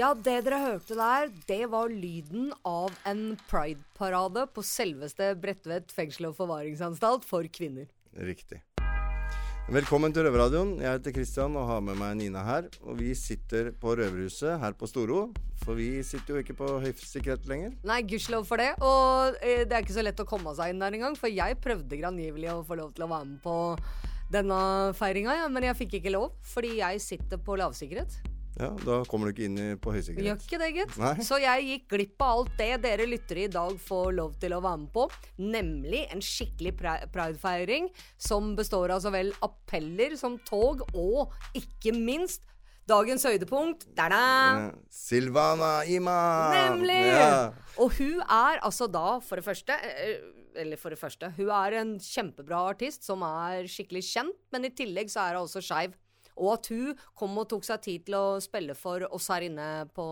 Ja, det dere hørte der, det var lyden av en prideparade på selveste Bredtvet fengsel og forvaringsanstalt for kvinner. Riktig. Velkommen til Røverradioen. Jeg heter Kristian og har med meg Nina her. Og vi sitter på Røverhuset her på Storo. For vi sitter jo ikke på høysikkerhet lenger. Nei, gudskjelov for det. Og eh, det er ikke så lett å komme seg inn der engang, for jeg prøvde grangivelig å få lov til å være med på denne feiringa, ja, men jeg fikk ikke lov, fordi jeg sitter på lavsikkerhet. Ja, Da kommer du ikke inn på på Gjør høysikkerhet. ikke det, gitt. Nei. Så jeg gikk glipp av alt det dere lyttere i dag får lov til å være med på. Nemlig en skikkelig pridefeiring som består av så vel appeller som tog, og ikke minst dagens høydepunkt. Da-da! Silvana Iman! Nemlig! Ja. Og hun er altså da, for det første eh, Eller for det første, hun er en kjempebra artist som er skikkelig kjent, men i tillegg så er hun også skeiv. Og at hun kom og tok seg tid til å spille for oss her inne på,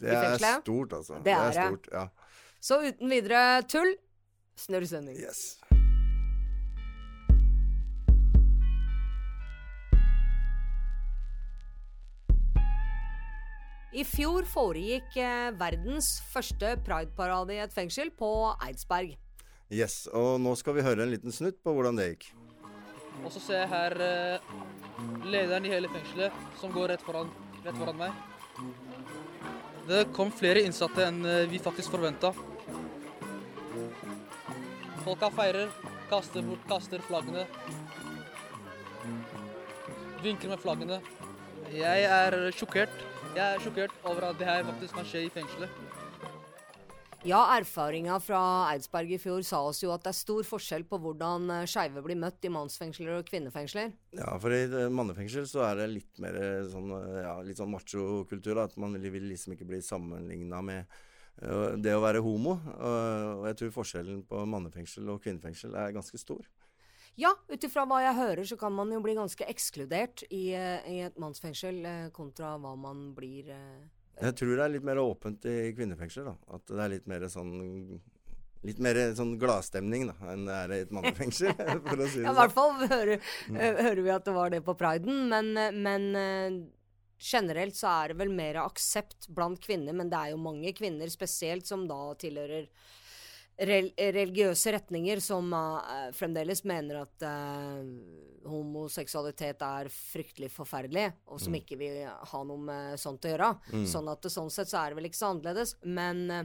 i Det er stort, altså. Det er det. er stort, ja. Så uten videre tull, snørr sending. Yes. I fjor foregikk eh, verdens første prideparade i et fengsel på Eidsberg. yes. Og nå skal vi høre en liten snutt på hvordan det gikk. Og så ser jeg her eh, lederen i hele fengselet som går rett foran, rett foran meg. Det kom flere innsatte enn eh, vi faktisk forventa. Folka feirer, kaster bort, kaster flaggene. Vinker med flaggene. Jeg er sjokkert. Jeg er sjokkert over at det her faktisk kan skje i fengselet. Ja, erfaringa fra Eidsberg i fjor sa oss jo at det er stor forskjell på hvordan eh, skeive blir møtt i mannsfengsler og kvinnefengsler. Ja, for i eh, mannefengsel så er det litt mer eh, sånn, ja, litt sånn machokultur. At man vil liksom ikke bli sammenligna med det å være homo. Og, jeg tror forskjellen på mannefengsel og kvinnefengsel er ganske stor. Ja, ut ifra hva jeg hører, så kan man jo bli ganske ekskludert i, i et mannsfengsel kontra hva man blir eh, Jeg tror det er litt mer åpent i kvinnefengsler, At det er litt mer sånn Litt mer sånn gladstemning enn det er i et mannefengsel. for å si det Ja, i sånn. hvert fall hører, hører vi at det var det på priden, men, men eh, generelt så er det vel mer aksept blant kvinner, men det er jo mange kvinner spesielt som da tilhører religiøse retninger som uh, fremdeles mener at uh, homoseksualitet er fryktelig forferdelig, og som ikke vil ha noe med sånt å gjøre. Sånn at sånn sett så er det vel ikke så annerledes. Men, eh,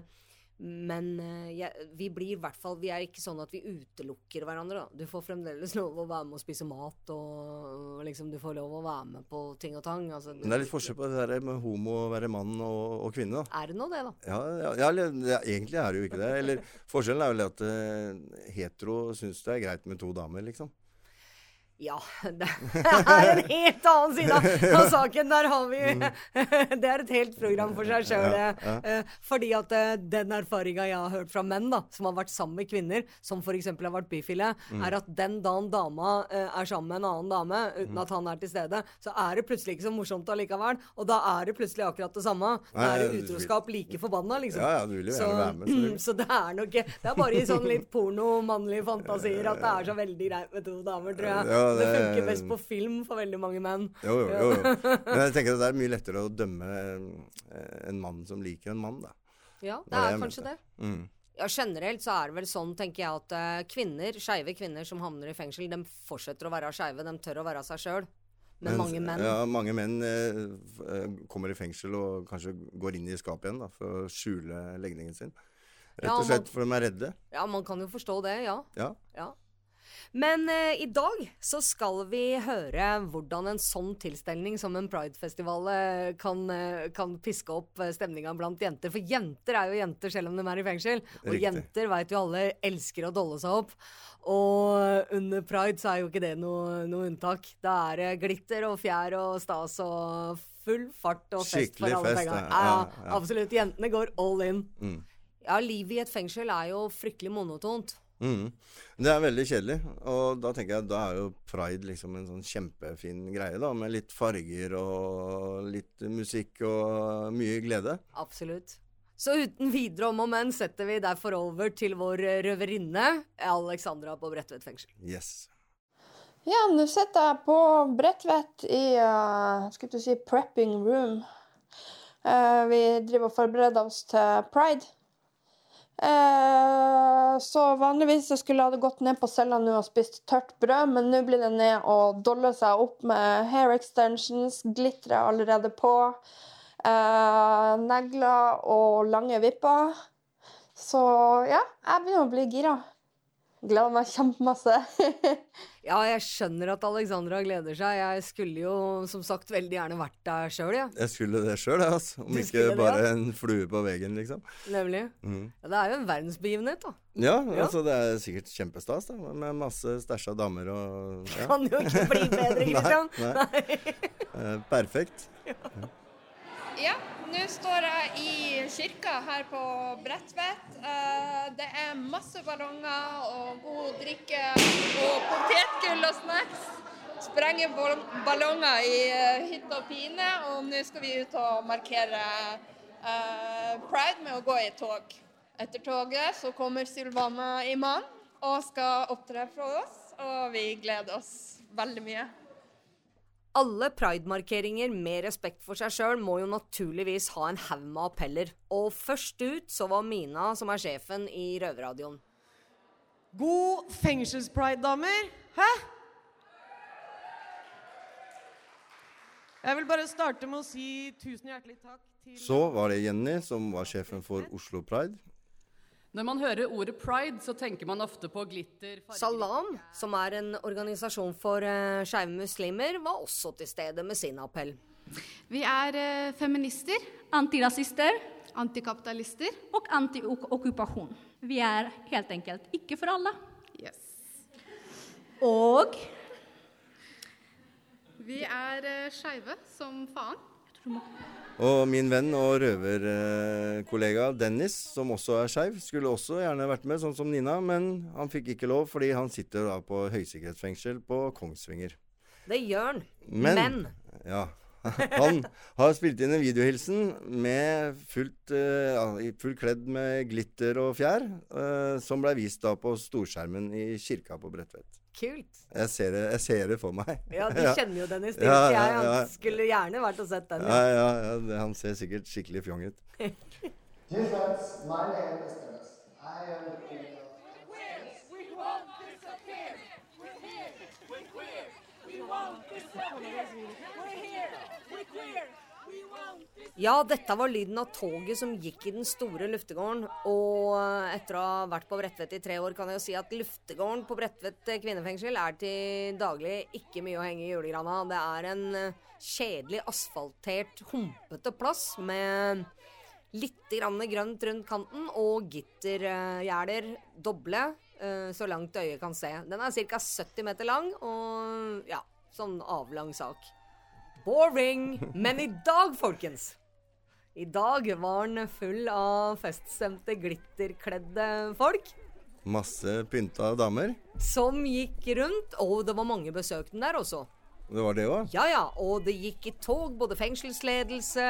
men eh, jeg, vi blir i hvert fall Vi er ikke sånn at vi utelukker hverandre, da. Du får fremdeles lov å være med og spise mat, og liksom du får lov å være med på ting og tang. Altså, Men det er litt forskjell på det der med homo å være mann og, og kvinne. da. Er det nå det, da? Ja, ja, ja, ja, egentlig er det jo ikke det. Eller Forskjellen er vel at uh, hetero syns det er greit med to damer, liksom. Ja, det er en helt annen side av- saken. Der har vi Det er et helt program for seg sjøl. Ja, Fordi at eh, den erfaringa jeg har hørt fra menn da, som har vært sammen med kvinner, som f.eks. har vært bifile, er at den dagen dama eh, er sammen med en annen dame uten at han er til stede, så er det plutselig ikke så morsomt allikevel. Og da er det plutselig akkurat det samme. Da er det utroskap like forbanna, liksom. Ja, ja, du vil jo Så, være med. selvfølgelig. så det er nok Det er bare i sånn litt porno-mannlige fantasier at det er så veldig greit med to damer, tror jeg. Ja, det, det- funker best på film for veldig mange menn. Jo, jo, jo, jo. Men jeg tenker at det er mye lettere å dømme eh, en mann som liker en mann, da. Ja, det det er jeg kanskje det. Mm. Ja, Generelt så er det vel sånn, tenker jeg, at eh, kvinner, skeive kvinner som havner i fengsel, de fortsetter å være skeive. De tør å være seg sjøl. Men Mens- mange menn Ja, mange menn eh, eh, kommer i fengsel og kanskje går inn i skapet igjen da, for å skjule legningen sin. Rett Ja, og man- slett for de er redde. Ja, man kan jo forstå det, ja. Ja. ja. Men eh, i dag så skal vi høre hvordan en sånn tilstelning som en pridefestival eh, kan, eh, kan piske opp eh, stemninga blant jenter. For jenter er jo jenter selv om de er i fengsel. Og Riktig. jenter veit jo alle elsker å dolle seg opp. Og under pride så er jo ikke det noe, noe unntak. Da er det glitter og fjær og stas og full fart og fest Skikkelig for alle fest, penga. ja. Ja, Ja, ja. absolutt. Jentene går all in. Mm. Ja, livet i et fengsel er jo fryktelig monotont. Mm. Det er veldig kjedelig, og da tenker jeg da er jo pride liksom en sånn kjempefin greie, da. Med litt farger og litt musikk og mye glede. Absolutt. Så uten videre om og men setter vi derfor over til vår røverinne Alexandra på Bredtvet fengsel. Yes. Ja, nå sitter jeg på Bredtvet i uh, skulle du si prepping room. Uh, vi driver og forbereder oss til pride. Eh, så vanligvis skulle jeg ha gått ned på cella nå og spist tørt brød, men nå blir det ned og dolle seg opp med hair extensions, glitter er allerede på, eh, negler og lange vipper. Så ja, jeg begynner å bli gira. Gleder meg kjempemasse. Ja, jeg skjønner at Alexandra gleder seg. Jeg skulle jo som sagt veldig gjerne vært der sjøl, jeg. Jeg skulle det sjøl, altså. Om ikke det, bare ja. en flue på veggen, liksom. Nemlig. Mm. Ja, det er jo en verdensbegivenhet, da. Ja, Ja. altså det er sikkert kjempestas, da. Med masse stæsja damer og ja. Kan jo ikke bli bedre, Kristian. Nei, nei. perfekt. Ja, nå står jeg i kirka her på Bredtvet. Eh, Det er masse ballonger og god drikke og potetgull og snacks. Sprenger ballonger i eh, hytte og pine, og nå skal vi ut og markere eh, pride med å gå i tog. Etter toget så kommer Sylvana Iman og skal opptre for oss, og vi gleder oss veldig mye. Alle pridemarkeringer med respekt for seg sjøl må jo naturligvis ha en haug med appeller. Og først ut så var Mina, som er sjefen i Røverradioen. God fengselspride, damer. Hæ? Jeg vil bare starte med å si tusen hjertelig takk til Så var det Jenny, som var sjefen for Oslo Pride. Når man hører ordet pride, så tenker man ofte på glitter, farger Salam, som er en organisasjon for uh, skeive muslimer, var også til stede med sin appell. Vi er eh, feminister, Antirasister antikapitalister. og anti-okkupasjon. Vi er helt enkelt ikke for alle. Yes. Og Vi er uh, skeive som faen. Og min venn og røverkollega Dennis, som også er skeiv, skulle også gjerne vært med, sånn som Nina, men han fikk ikke lov fordi han sitter da på høysikkerhetsfengsel på Kongsvinger. Det gjør han. Men, Men Ja. Han har spilt inn en videohilsen med fullt, uh, fullt full kledd med glitter og fjær, uh, som ble vist da på storskjermen i kirka på Bredtvet. Kult. Jeg ser det, jeg ser det for meg. Ja, du kjenner jo Dennis Stills. Ja, ja, Jeg ja. han skulle gjerne vært og sett den. Ja, Ja. ja, det, han ser sikkert skikkelig fjong ut. We're here. We're name Ja, dette var lyden av toget som gikk i den store luftegården. Og etter å ha vært på Bredtvet i tre år, kan jeg jo si at luftegården på Bredtvet kvinnefengsel er til daglig ikke mye å henge i julegrana. Det er en eh, kjedelig asfaltert, humpete plass med litt grann grønt rundt kanten og gittergjerder, doble, eh, så langt øyet kan se. Den er ca. 70 meter lang og ja, sånn avlang sak. Boring! Men i dag, folkens I dag var den full av feststemte, glitterkledde folk Masse pynta damer. som gikk rundt, og det var mange besøkende der også. Det var det òg? Ja ja, og det gikk i tog både fengselsledelse,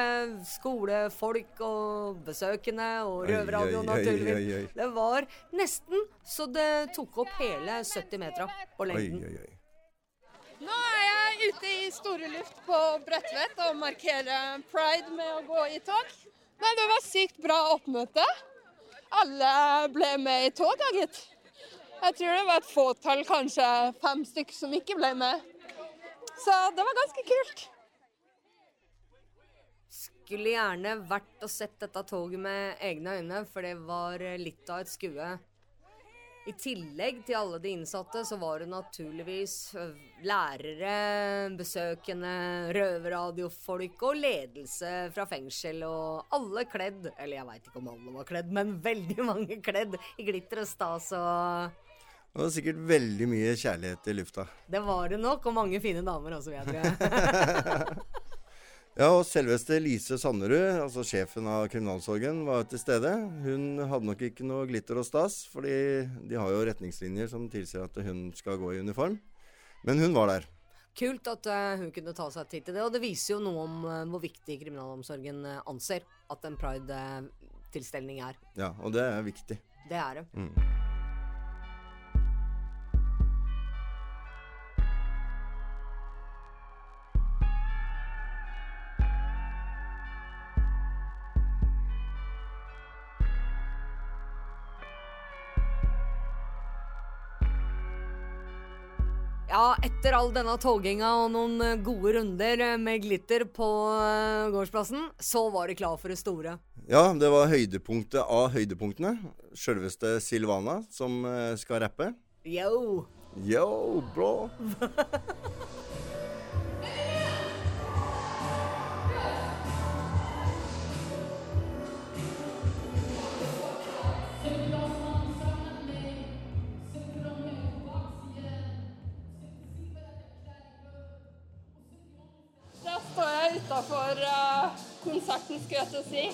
skolefolk og besøkende og Oi, røverradio oi, oi, naturligvis. oi, oi. Det var nesten så det tok opp hele 70 meter på Oi, lengden. oi, oi. Nå er jeg ute i store luft på Bredtvet og markerer pride med å gå i tog. Men det var sykt bra oppmøte. Alle ble med i tog, gitt. Jeg tror det var et fåtall, kanskje fem stykker, som ikke ble med. Så det var ganske kult. Skulle gjerne vært og sett dette toget med egne øyne, for det var litt av et skue. I tillegg til alle de innsatte, så var det naturligvis øh, lærere, besøkende, røverradiofolk og ledelse fra fengsel, og alle kledd Eller jeg veit ikke om alle var kledd, men veldig mange kledd i glitter og stas og Det var sikkert veldig mye kjærlighet i lufta. Det var det nok, og mange fine damer også, vil jeg tro. Ja, og selveste Lise Sanderud, altså sjefen av kriminalsorgen, var til stede. Hun hadde nok ikke noe glitter og stas, fordi de har jo retningslinjer som tilsier at hun skal gå i uniform. Men hun var der. Kult at øh, hun kunne ta seg tid til det, og det viser jo noe om øh, hvor viktig kriminalomsorgen øh, anser at en pride-tilstelning er. Ja, og det er viktig. Det er det. Mm. Etter all denne toginga og noen øh, gode runder øh, med glitter på øh, gårdsplassen, så var de klar for det store. Ja, det var høydepunktet av høydepunktene. Sjølveste Silvana som eh, skal rappe. Yo! Yo, bro! konserten, skulle jeg til å si.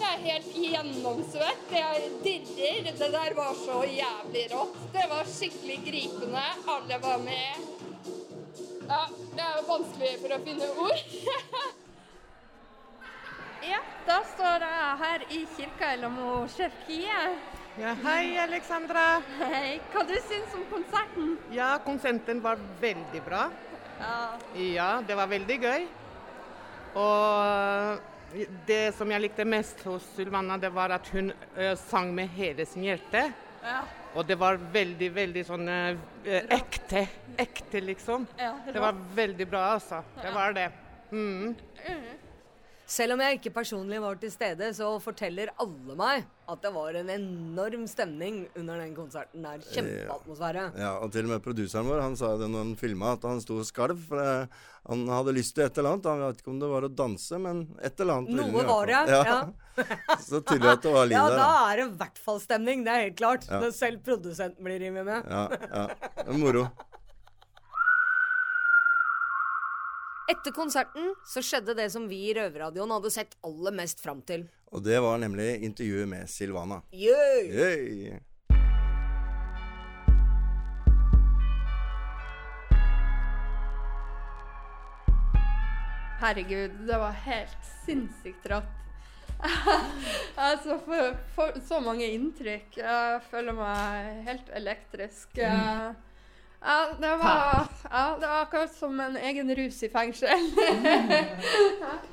Jeg er helt gjennomsvett. Jeg dirrer. Det der var så jævlig rått. Det var skikkelig gripende. Alle var med. Ja, det er vanskelig for å finne ord. ja, da står jeg her i kirka i lag med sjef Kie. Ja, hei, Alexandra. Hei. Hva du syns om konserten? Ja, konserten var veldig bra. Ja. Ja, det var veldig gøy. Og det som jeg likte mest hos Sylvana, det var at hun sang med hele sin hjerte. Ja. Og det var veldig, veldig sånn eh, ekte. Ekte, liksom. Ja, det var veldig bra, altså. Det var det. Mm. Selv om jeg ikke personlig var til stede, så forteller alle meg at det var en enorm stemning under den konserten der. Kjempeatmosfære. Ja, og til og med produseren vår han sa det når han filma, at han sto og skalv. For eh, han hadde lyst til et eller annet. Han vet ikke om det var å danse, men et eller annet. Noe var det, ja. ja. Så tydelig at det var liv Ja, der. da da. er det i hvert fall stemning. Det er helt klart. Ja. Når selv produsenten blir revet med. Ja, ja. Det moro. Etter konserten så skjedde det som vi i Røverradioen hadde sett aller mest fram til. Og det var nemlig intervjuet med Silvana. Yay! Yay. Herregud, det var helt sinnssykt rått. altså, for, for så mange inntrykk. Jeg føler meg helt elektrisk. Mm. Ja, det var, ja, det var akkurat som en egen rus i fengsel. ja,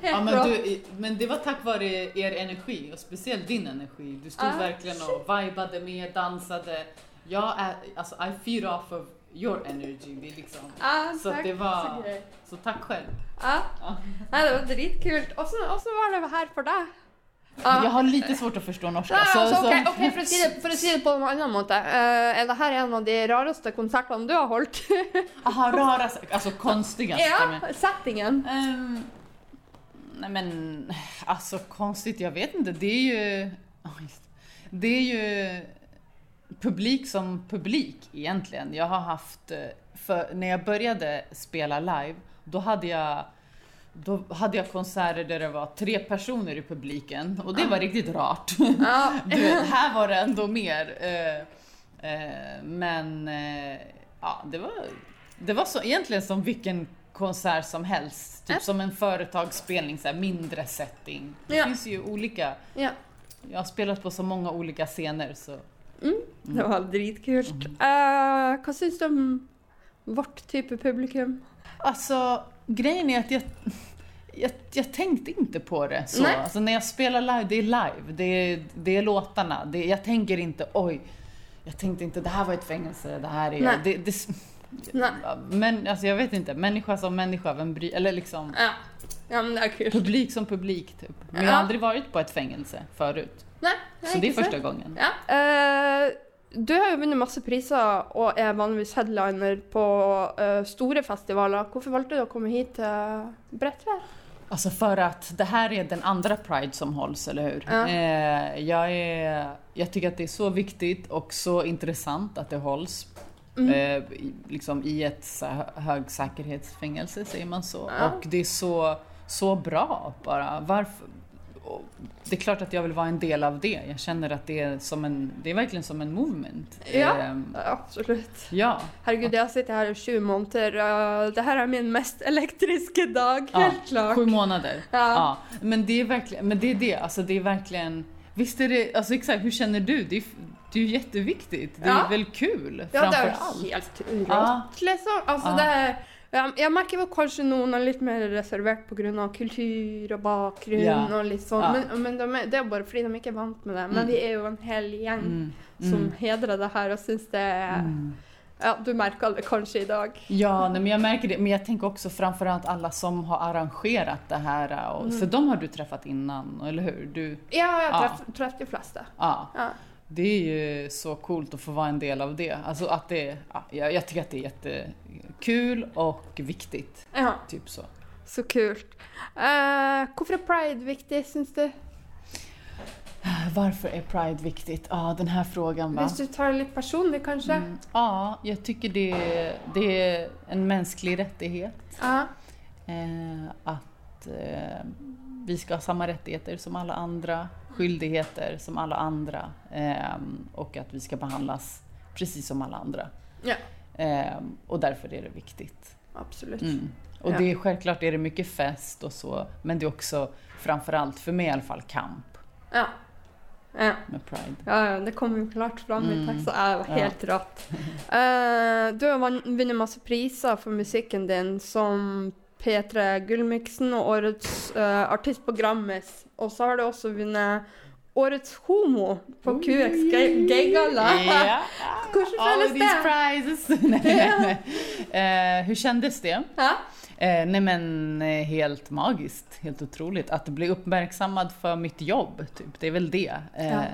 Ja, men, du, men det var takk vare er energi og spesielt din energi. Du stod Ja. verkligen og vibade med, dansade. Jag är, alltså I feed off of your energy. Det liksom, Ja, så att tack, det var, så så tack själv. Ja. Nej, det var dritkult. så var det her for deg? Ja. Jag har lite svårt att förstå norska. Nei, så- altså, så- ok, ok, for, å si det, for å si det på en annen måte. Uh, er det en av de rareste konsertene du har holdt? Aha, rareste Altså konstigaste. ja, settingen. Um, nej men, alltså konstigt, jag vet inte. Det är ju... det. er är ju publik som publik egentligen. Jag har haft... Når För när jag började spela live, då hade jag då hade jag konserter där det var tre personer i publiken och det var riktigt rart. du vet, här var det ändå mer. Eh, eh, men eh, ja, det var, det var så, egentligen som vilken konsert som helst. Typ Ja. som en företagsspelning, så här, mindre setting. Det Ja. finns ju olika. Ja. Jag har spelat på så många olika scener så. Det var dritkult. Uh, hva syns du om vårt type publikum? Alltså, grejen är att jag, jag, jag tänkte inte på det så. Nej. Alltså, när jag spelar live, det är live. Det är, det är låtarna. Det, jag tänker inte oj, jag tänkte inte det här var ett fängelse, det här är... Nej. Det, det, Nej. men alltså jag vet inte, människa som människa, vem bryr eller liksom Ja. ja, men det är kul. publik som publik typ. Men jag har aldrig varit på ett fängelse förut. Nei, Så det är första sant? gången. Ja. Uh, Du har jo vunnet masse priser og er vanligvis headliner på uh, store festivaler. Hvorfor valgte du å komme hit til Bredtvet? Alltså för att det här är den andra Pride som hålls, eller hur? Ja. Eh, jag, är, jag tycker att det är så viktigt och så intressant att det hålls. Mm. Eh, liksom i ett så högsäkerhetsfängelse, säger man så. Ja. Och det är så, så bra bara. Varför? Det är klart att jag vill vara en del av det. Jag känner att det är, som en, det är verkligen som en movement. Ja, Ehm, absolutt. ja. Herregud, jeg har sittet her i sju måneder. Det her er min mest elektriske dag, Ja, helt klart. Sju månader. Ja. Ja. Men det är verkligen, men det är det, alltså det är verkligen, visst är det, alltså exakt, hur känner du? Det är, det är ju jätteviktigt. Det är Ja. väl kul Ja, det framför er allt. jo helt rått, liksom. Altså, Ja. det er Jeg merker vel kanskje noen er litt mer reservert pga. kultur og bakgrunn Ja. og litt sånn, Ja. men, men de det er jo bare fordi de ikke er vant med det. Men Mm. vi er jo en hel gjeng Mm. som Mm. hedrer det her og syns det er Mm. Ja, du merker det kanskje i dag. Ja, nei, men jeg merker det. Men jeg tenker også framfor alt alle som har arrangert det her. Og, Mm. För de har du truffet innan, eller hur? Du, Ja, jeg har truffet de fleste. ja. Det är ju så coolt att få vara en del av det. Alltså att det, ja, jag, tycker att det är jättekul och viktigt. Ja, Typ så. så kult. Eh, hvorfor er pride viktig, syns du? Varför är Pride viktigt? Ja, den här frågan va? Hvis du tar det litt personlig, kanskje? Mm, ja, jag tycker det, det är en mänsklig rättighet. Ja. Eh, att eh, vi ska ha samma rättigheter som alla andra, skyldigheter som alla andra eh, och att vi ska behandlas precis som alla andra. Ja. Eh, och därför är det viktigt. Absolut. Mm. Och Ja. det är självklart är det mycket fest och så, men det är också framförallt för mig i alla fall kamp Ja. ja. med Pride. Ja, ja, det kommer jo klart fram i Mm. teksten. Er jo helt rått. Uh, du har vunnet masse priser for musikken din, som P3 Gullmiksen og Årets uh, artist på Grammis. Og så har du også vunnet Årets homo på QX Gay- Gaygalla. Hvordan føles det? All these det? prizes! nei, nei, nei. Uh, hur kändes det? Ja. Eh, nej men eh, helt magiskt, helt otroligt. Att bli uppmärksammad för mitt jobb, typ. det är väl det. Eh, Ja.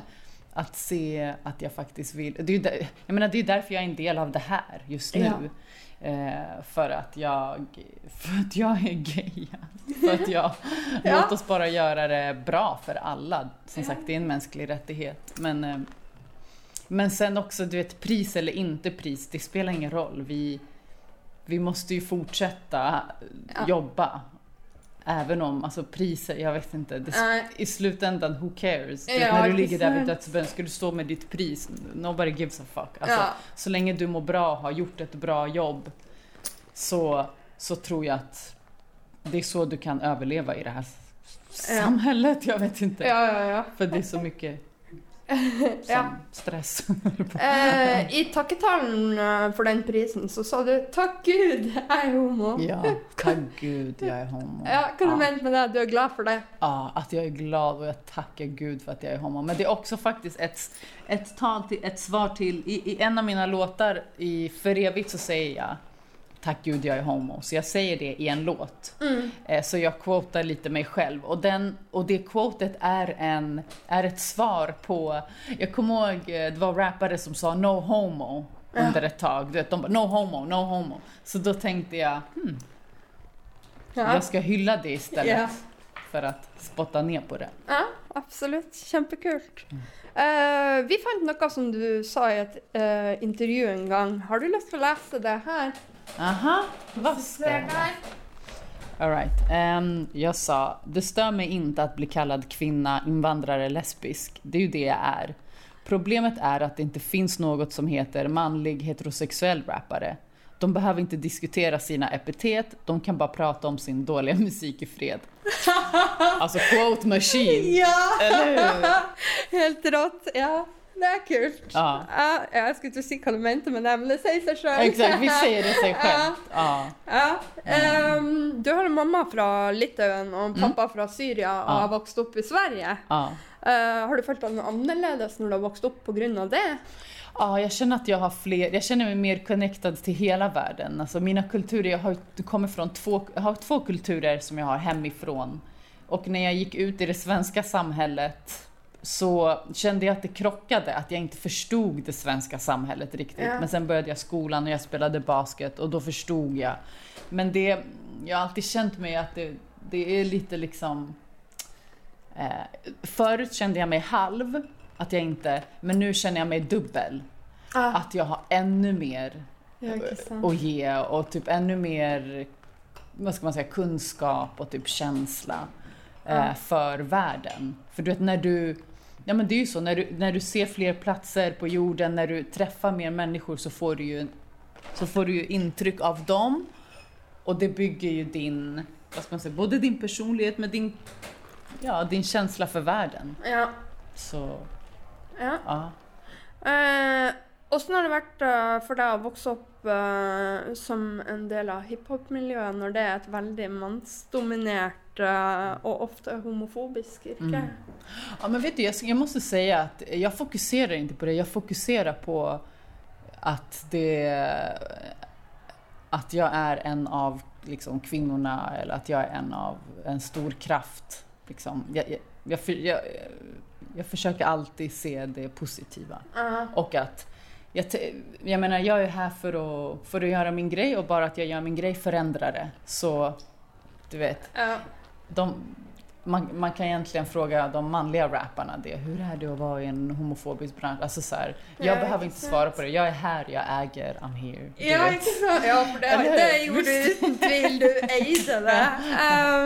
Att se att jag faktiskt vill... Det är, ju där, jag menar, det är därför jag är en del av det här just nu. Ja. Eh, för, att jag, för att jag är gay. För att jag... Ja. Låt oss bara göra det bra för alla. Som sagt, det är en mänsklig rättighet. Men, eh, men sen också, du vet, pris eller inte pris, det spelar ingen roll. Vi, vi måste ju fortsätta Ja. jobba. Även om, alltså priser, jag vet inte. Det, uh, I slutändan, who cares? Ja, när du ligger där vid dödsbön, ska du stå med ditt pris? Nobody gives a fuck. Alltså, Ja. Så länge du mår bra, har gjort ett bra jobb, så, så tror jag att det är så du kan överleva i det här samhället. Jag vet inte. Ja, ja, ja. För det är så mycket som Ja. stress. Eh, I takketalen eh, for den prisen så sa du 'takk Gud, jeg er homo'. ja, takk gud jeg er homo. Ja, hva du mener mente med det? Du er glad for det? Ja, at jeg er glad og jeg takker Gud for at jeg er homo. Men det er også faktisk et, et, tal till, ett svar til i, i en av mine låter, i 'For evig', så sier jag Tack Gud jag är homo. Så jag säger det i en låt. Mm. Eh, Så jag quotar lite mig själv. Och, den, och det quotet är, en, är ett svar på... Jag kommer ihåg, eh, det var rappare som sa no homo under ett tag. Du vet, de bara no homo, no homo. Så då tänkte jag, hmm, Ja. jag ska hylla det istället. Ja. För att spotta ner på det. Ja, absolutt. Kjempekult. Uh, vi fant noe som du sa i et uh, intervju en gang. Har du lyst til å lese det her? Aha, vad ska jag? All right. Ehm, jag sa, det stör mig inte att bli kallad kvinna, invandrare, lesbisk. Det är ju det jag är. Problemet är att det inte finns något som heter manlig heterosexuell rappare. De behöver inte diskutera sina epitet, de kan bara prata om sin dåliga musik i fred. Alltså quote machine. Ja! Eller hur? Helt rått. Ja, det er kult. Ja. Ja, jeg skulle ikke si hva du mente med det, men det sier seg sjøl. Exakt, vi sier det seg självt. Ja. Ja. ehm, du har en mamma fra Litauen og en pappa fra Syria og har vokst opp i Sverige. Eh, har du følt deg noe annerledes når du har vokst opp pga. det? Ja, jag känner att jag har fler, jag känner mig mer connected till hela världen. Alltså mina kulturer, jag har kommer från två, jag har två kulturer som jag har hemifrån. Och när jag gick ut i det svenska samhället så kände jag att det krockade, att jag inte förstod det svenska samhället riktigt. Ja. Men sen började jag skolan och jag spelade basket och då förstod jag. Men det, jag har alltid känt mig att det, det är lite liksom... Eh, förut kände jag mig halv, att jag inte, men nu känner jag mig dubbel. Ah. Att jag har ännu mer Ja, ikke att ge och typ ännu mer, vad ska man säga, kunskap och typ känsla eh, for för världen. För du vet när du, ja men det är ju så, när du, när du ser fler platser på jorden, när du träffar mer människor så får du ju, så får du ju intryck av dem och det bygger ju din, vad ska man säga, både din personlighet men din, ja, din känsla för världen. Ja. Så, ja. ja. Eh, Åssen har det vært eh, for deg å vokse opp som en del av hiphop-miljøet, når det er et veldig mannsdominert eh, og ofte homofobisk yrke? Mm. Ja, men vet du, jag, jag måste säga att jag fokuserar inte på det. Jag fokuserar på att det... Att jag är en av liksom, kvinnorna eller att jag är en av en stor kraft. Liksom. Jag, jag, jag, jag, försöker alltid se det positiva. -huh. Och att jag, jag menar, jag är här för att, för att göra min grej och bara att jag gör min grej förändrar det. Så, du vet. Ja. De, man, man kan egentligen fråga de manliga rapparna det. Hur är det att vara i en homofobisk bransch? Alltså så här, jag Ja, behöver inte svara på det. Jag är här, jag äger, I'm here. Ja, sant? Ja, for det, det gjorde du vill. Du ej det.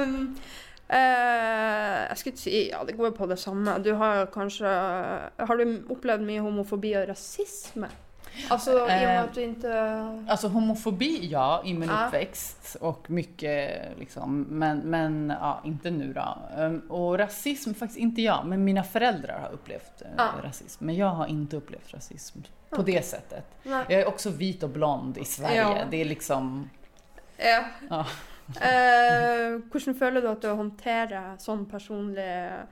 Um, jeg skulle ikke si Ja, det går på det samme. Du har kanskje Har du opplevd mye homofobi og rasisme? Altså i og med Eh, at du ikke Alltså homofobi, ja, i min Ja. uppväxt och mycket liksom, men, men ja, inte nu då. Um, och rasism faktiskt inte jag, men mina föräldrar har upplevt eh, Ja. rasism. Men jag har inte upplevt rasism på okay. det sättet. Nej. Jag är också vit och blond i Sverige. Ja. Det är liksom... Ja. Ja. Eh, hvordan føler du at du håndterer sånn personlige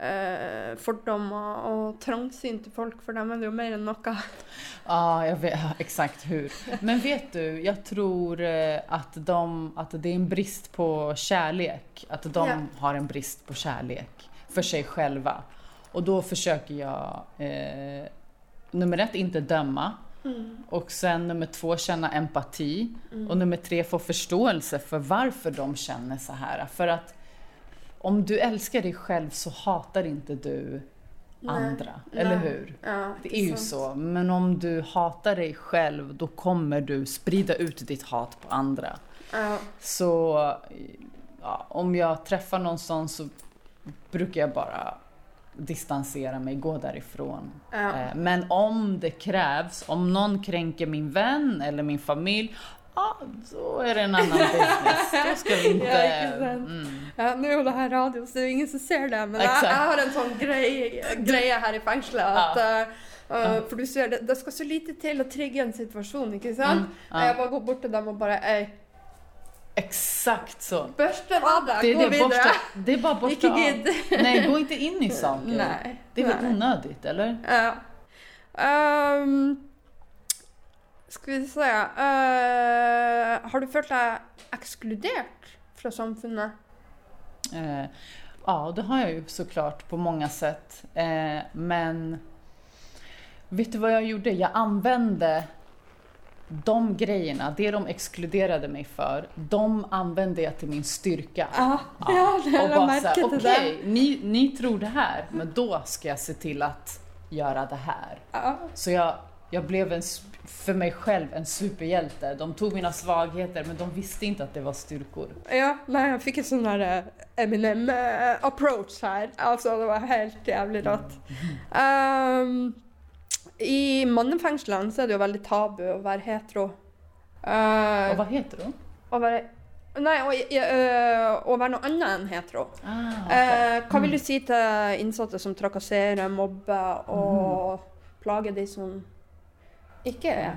eh, fordommer og trangsynte folk? For dem er det jo mer enn noe. Ja, jag vet ja, exakt hur. Men vet du, jeg tror at, de, at det er en brist på kärlek. At de Ja. har en brist på kärlek for seg selv. Og da forsøker jeg eh, nummer ett, ikke döma. Mm. Och sen nummer två, känna empati. Mm. Och nummer tre, få förståelse för varför de känner så här. För att om du älskar dig själv så hatar inte du Nej. andra. Eller Nej. hur? Ja, Det är ju så. Men om du hatar dig själv, då kommer du sprida ut ditt hat på andra. Ja. Så ja, om jag träffar någon sån så brukar jag bara distansera mig, gå därifrån. Ja. Eh, Men om det krävs, om någon kränker min vän eller min familj, ja, då är det en annan business. Då ska vi inte... Ja. Mm. Ja, Nå er det her radio, så det er ingen som ser det, men jeg, jag, har en sånn greie, grej her i fengselet Ja. Uh, eh, For du ser, det, det skal så lite til å trigge en situasjon, ikke sant? Mm, ja. Jeg bare går bort til dem og bare Ei, Exakt så. børste vada, Det gå det, videre. borsta, det är bara borsta av. Nej, gå inte in i saker. Nej, Det är väl onödigt, eller? Ja. Um, skal vi se uh, Har du følt deg ekskludert fra samfunnet? Uh, ja, det har jag ju såklart på många sätt. Uh, men vet du vad jag gjorde? Jag använde de grejerna, det de exkluderade mig för, de använde jag till min styrka. Ja, ja, det och la bara såhär, okej, ni, ni tror det här, men då ska jag se till att göra det här. Ja. Så jag, jag blev en, för mig själv en superhjälte. De tog mina svagheter, men de visste inte att det var styrkor. Ja, nej, jeg fikk en sånn der eh, Eminem-approach her. Alltså, det var helt jævlig rått. Um, I mannefengslene så er det jo veldig tabu å være hetero. Uh, og hva heter du? Å være Nei, å, øh, å være noe annet enn hetero. Ah, Eh, hva vil du si til innsatte som trakasserer, mobber og plager de som ikke er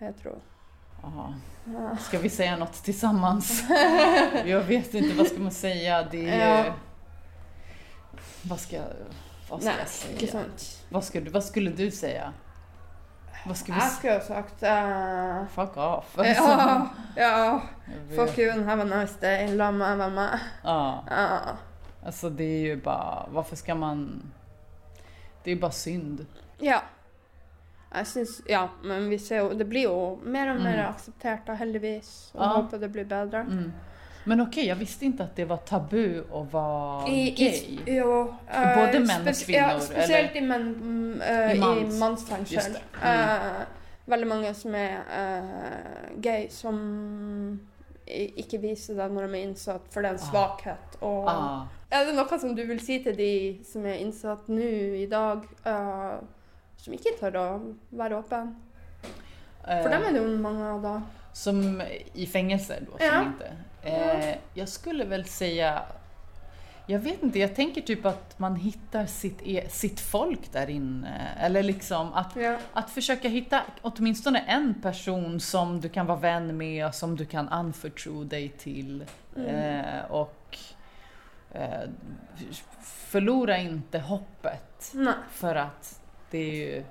hetero? Aha, skal Ska vi säga noe sammen? Jeg vet ikke, hva skal man säga? Det är ju... Vad ska, vad ska Nej, jag säga? Vad, skulle, vad skulle du säga? Vad ska vi Jeg skulle ha sagt Uh, Fuck off. Ja, ja. Fuck you have a nice day. La meg være. Ja. Ja. Alltså det är ju bara, varför ska man... Det är bara synd. Ja. Jeg syns Ja, men vi ser jo Det blir jo mer og mer Mm. akseptert, da, heldigvis. Og Ja. håper det blir bedre. Mm. Men okej, jag visste inte att det var tabu att vara I, gay. i, jo, eh, både män og kvinner? Ja, spesielt eller? i, men, mm, eh, I mans-. Just. Mm. Uh, veldig mange som er eh, gay, som ikke viser det når de er innsatt, for det er en Ah. svakhet. Og Ah. er det noe som du vil si til de som er innsatt nå i dag, eh, som ikke tør å være åpen? For dem er det jo mange av da. Som i fengsel, da? Som Ja. inte. Eh, jag skulle väl säga... Jag vet inte, jag tänker typ att man hittar sitt, e- sitt folk där inne. Eller liksom att, Ja. att försöka hitta åtminstone en person som du kan vara vän med och som du kan anförtro dig till. Mm. Eh, och eh, förlora inte hoppet. Nej. För att det är ju...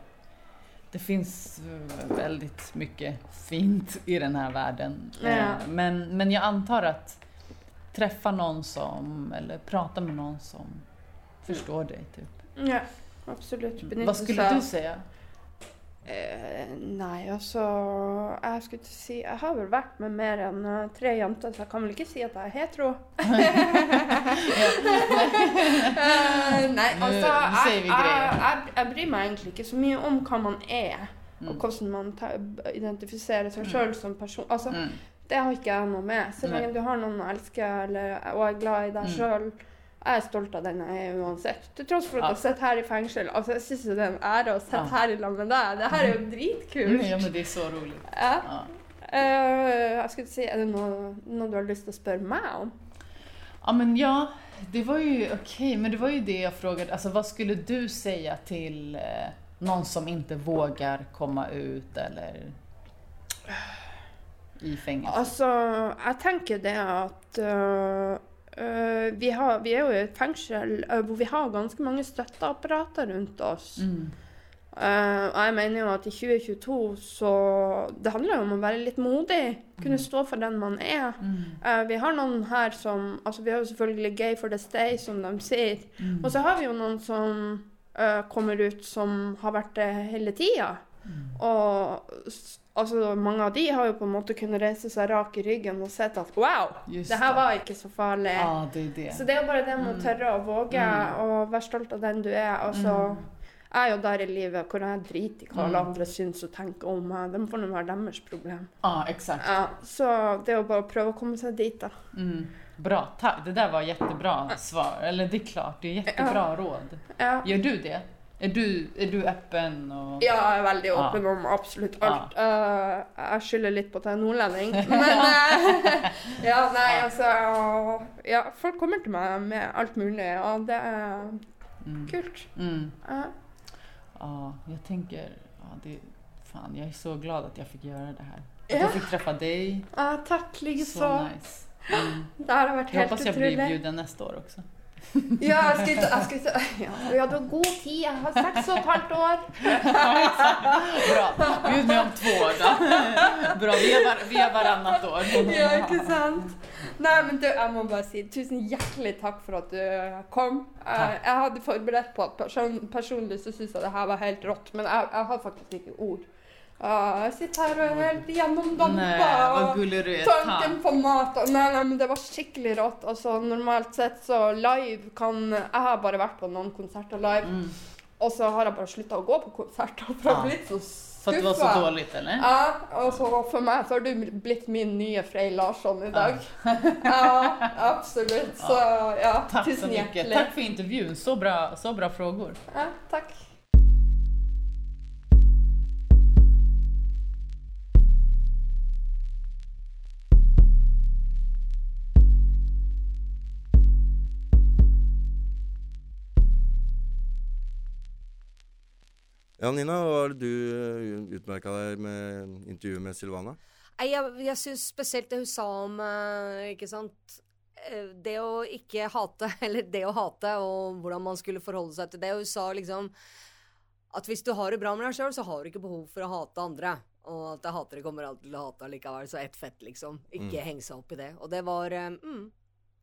Det finns veldig väldigt mycket fint i den här världen. Ja. Eh, Men, men jag antar att träffa någon som, eller prata med någon som förstår dig. Typ. Ja, absolutt. Benytte Vad skulle du säga? Eh, nei, altså Jeg skulle ikke si Jeg har vel vært med mer enn eh, tre jenter, så jeg kan vel ikke si at jeg er hetero. uh, nei, altså jeg, jeg, jeg, jeg bryr meg egentlig ikke så mye om hva man er, Mm. og hvordan man ta, identifiserer seg sjøl som person. Altså, Mm. Det har ikke jeg noe med. Så lenge du har noen å elske eller, og er glad i deg Mm. sjøl. Jeg er stolt av den jeg er uansett. Til tross for at jeg sitter her i fengsel. Altså, jeg syns det er en ære å sitte her i lag med deg. Det her er jo dritkult. Ja, men det er så rolig. Ja. Ja. Uh, jeg skulle si, Er det noe, noe du har lyst til å spørre meg om? Ja men ja, det var jo okej, men det var jo det jeg frågade. Altså, hva skulle du säga til eh, noen som ikke vågar komme ut eller i fengsel? Altså, jeg tenker det at øh, øh, vi, har, vi er jo i et fengsel øh, hvor vi har ganske mange støtteapparater rundt oss. Mm. Uh, og jeg mener jo at i 2022 så Det handler jo om å være litt modig. Kunne stå for den man er. Mm. Uh, vi har noen her som Altså, vi har jo selvfølgelig Gay for the Stay, som de sier. Mm. Og så har vi jo noen som uh, kommer ut som har vært det hele tida. Og altså, mange av de har jo på en måte kunnet reise seg rak i ryggen og sett at wow, Just det her var ikke så farlig. Ah, det det. Så det er jo bare det med å Mm. tørre å våge Mm. og være stolt av den du er. Altså, jeg er jo der i livet hvor jeg driter i hva alle Mm. andre syns og tenker om meg. Det får nå være deres problem. Ah, exakt. Ja, så det er jo bare å prøve å komme seg dit, da. Mm. Bra, Det der var jättebra svar. Eller det er klart, det är jättebra råd. Ja. Gjør du det? Är du, er du appen og Ja, jeg er veldig åpen åpen om absolutt alt. alt. Uh, jeg skylder litt på at jeg er nordlending, men uh, Ja, nei, altså Ja, folk kommer til meg med alt mulig, og det er Mm. kult. Mm. Tänker... Ja, det, Faen, jeg er så glad at jeg fikk gjøre det her. At jeg fikk treffe deg. takk, likeså. Så nice. Mm. Det har vært helt utrolig. Jeg hoppas jeg blir innbudt neste år också. Ja, jeg skal ikke jeg skal ikke- ja, Vi hadde god tid. Jeg har seks og et halvt år. Bra, Gud, vi om två år da. Bra, vi er, var, vi har år. Ja, ikke sant? Nei, men du, jeg må bare si tusen hjertelig takk for at du kom. Jeg, Jeg hadde forberedt på at person, personlig så syns jeg det her var helt rått, men jeg, jeg har faktisk ikke ord. Eh, jeg sitter her og er helt gjennomdampa. Og. Tanken på mat og nei, nei, men Det var skikkelig rått. Altså, normalt sett så live kan Jeg har bare vært på noen konserter live. Mm. Og så har jeg bare slutta å gå på konserter, for jeg har blitt så skuffa. For det var så dårlig, eller? Ja, og så for meg så har du blitt min nye Frey Larsson i dag. Ja, absolutt. Så ja, Takk tusen hjertelig. Takk for intervjun. Så bra, så bra frågor. Ja, takk. Ja, Nina, hva har du utmerka deg med intervjuet med Silvana? Nei, jeg, jeg syns spesielt det hun sa om eh, Ikke sant eh, Det å ikke hate, eller det å hate, og hvordan man skulle forholde seg til det. Hun sa liksom at hvis du har det bra med deg sjøl, så har du ikke behov for å hate andre. Og at hatere kommer alltid til å hate allikevel, så ett fett, liksom. Ikke Mm. henge seg opp i det. Og det var eh, mm,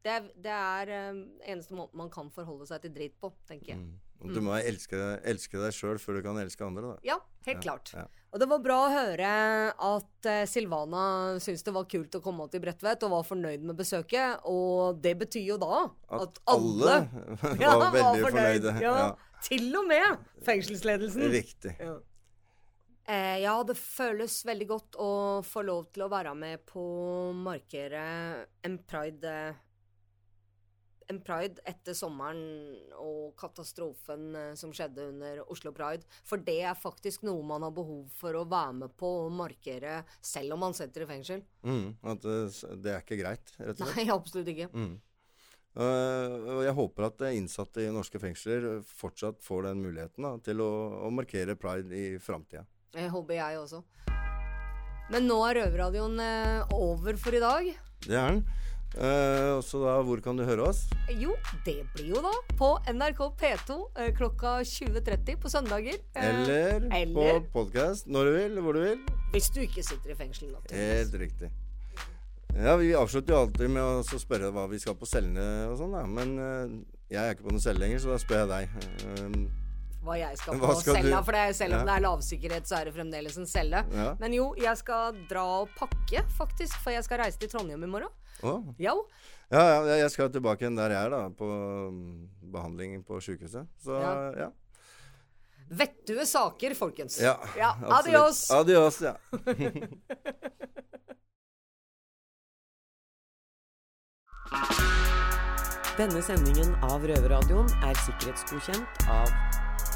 Det det er um, eneste måten man kan forholde seg til drit på, tenker jeg. Mm. Du må elske, elske deg sjøl før du kan elske andre, da. Ja, helt klart. Ja. Og det var bra å høre at eh, Silvana syntes det var kult å komme til Bredtvet og var fornøyd med besøket. Og det betyr jo da At at, alle, alle var veldig fornøyde, Ja, ja. Til og med fengselsledelsen. Riktig. Ja. Eh, ja, det føles veldig godt å få lov til å være med på markeret markere en pride eh, En pride etter sommeren og katastrofen eh, som skjedde under Oslo Pride. For det er faktisk noe man har behov for å være med på og markere selv om man sitter i fengsel. Mm, at det, det er ikke greit, rett og slett. Nei, absolutt ikke. Mm. Eh, og jeg håper at innsatte i norske fengsler fortsatt får den muligheten da, til å, å markere pride i framtida. Det håper jeg også. Men nå er Røverradioen eh, over for i dag. Det er den. Eh, så da, hvor kan du høre oss? Jo, det blir jo da på NRK P2 eh, klokka 20.30 på søndager. Eh, Eller, eller på podkast når du vil, hvor du vil. hvis du ikke sitter i fengsel. Helt riktig. Ja, Vi avslutter jo alltid med å spørre hva vi skal på cellene og sånn. Men jeg er ikke på noen celle lenger, så da spør jeg deg. Hva jeg skal på skal du- cella. For det er, selv om Ja. det er lavsikkerhet, så er det fremdeles en celle. Ja. Men jo, jeg skal dra og pakke, faktisk. For jeg skal reise til Trondheim i morgen. Oh. Jo. Ja, ja, jeg skal tilbake igjen der jeg er, da. På mm, behandling på sjukehuset. Så Ja. ja. Vettue saker, folkens. Ja, ja. Adios. Adios, ja. Denne sendingen av Røverradioen er sikkerhetsgodkjent av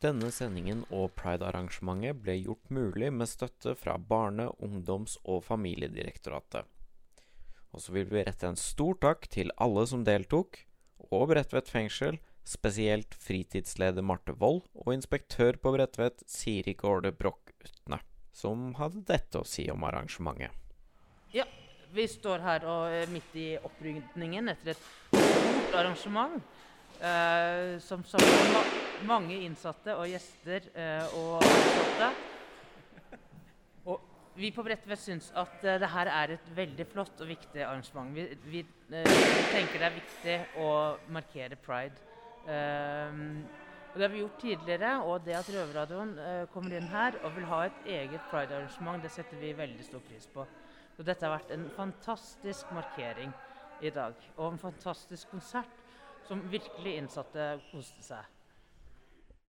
Denne sendingen og Pride-arrangementet ble gjort mulig med støtte fra Barne-, ungdoms- og familiedirektoratet. Og så vil vi rette en stor takk til alle som deltok, og Bredtvet fengsel, spesielt fritidsleder Marte Wold og inspektør på Bredtvet Siri Gårde Broch Utne, som hadde dette å si om arrangementet. Ja, vi står her og er midt i opprydningen etter et stort arrangement. Eh, som som ma mange innsatte og gjester uh, og ansatte. Og vi på Bredtvet syns at uh, det her er et veldig flott og viktig arrangement. Vi, vi, tenker det er viktig å markere pride. Og Det har vi gjort tidligere, og det at Røverradioen kommer inn her og vil ha et eget pride-arrangement, det setter vi veldig stor pris på. Og dette har vært en fantastisk markering i dag, og en fantastisk konsert som virkelig innsatte koste seg.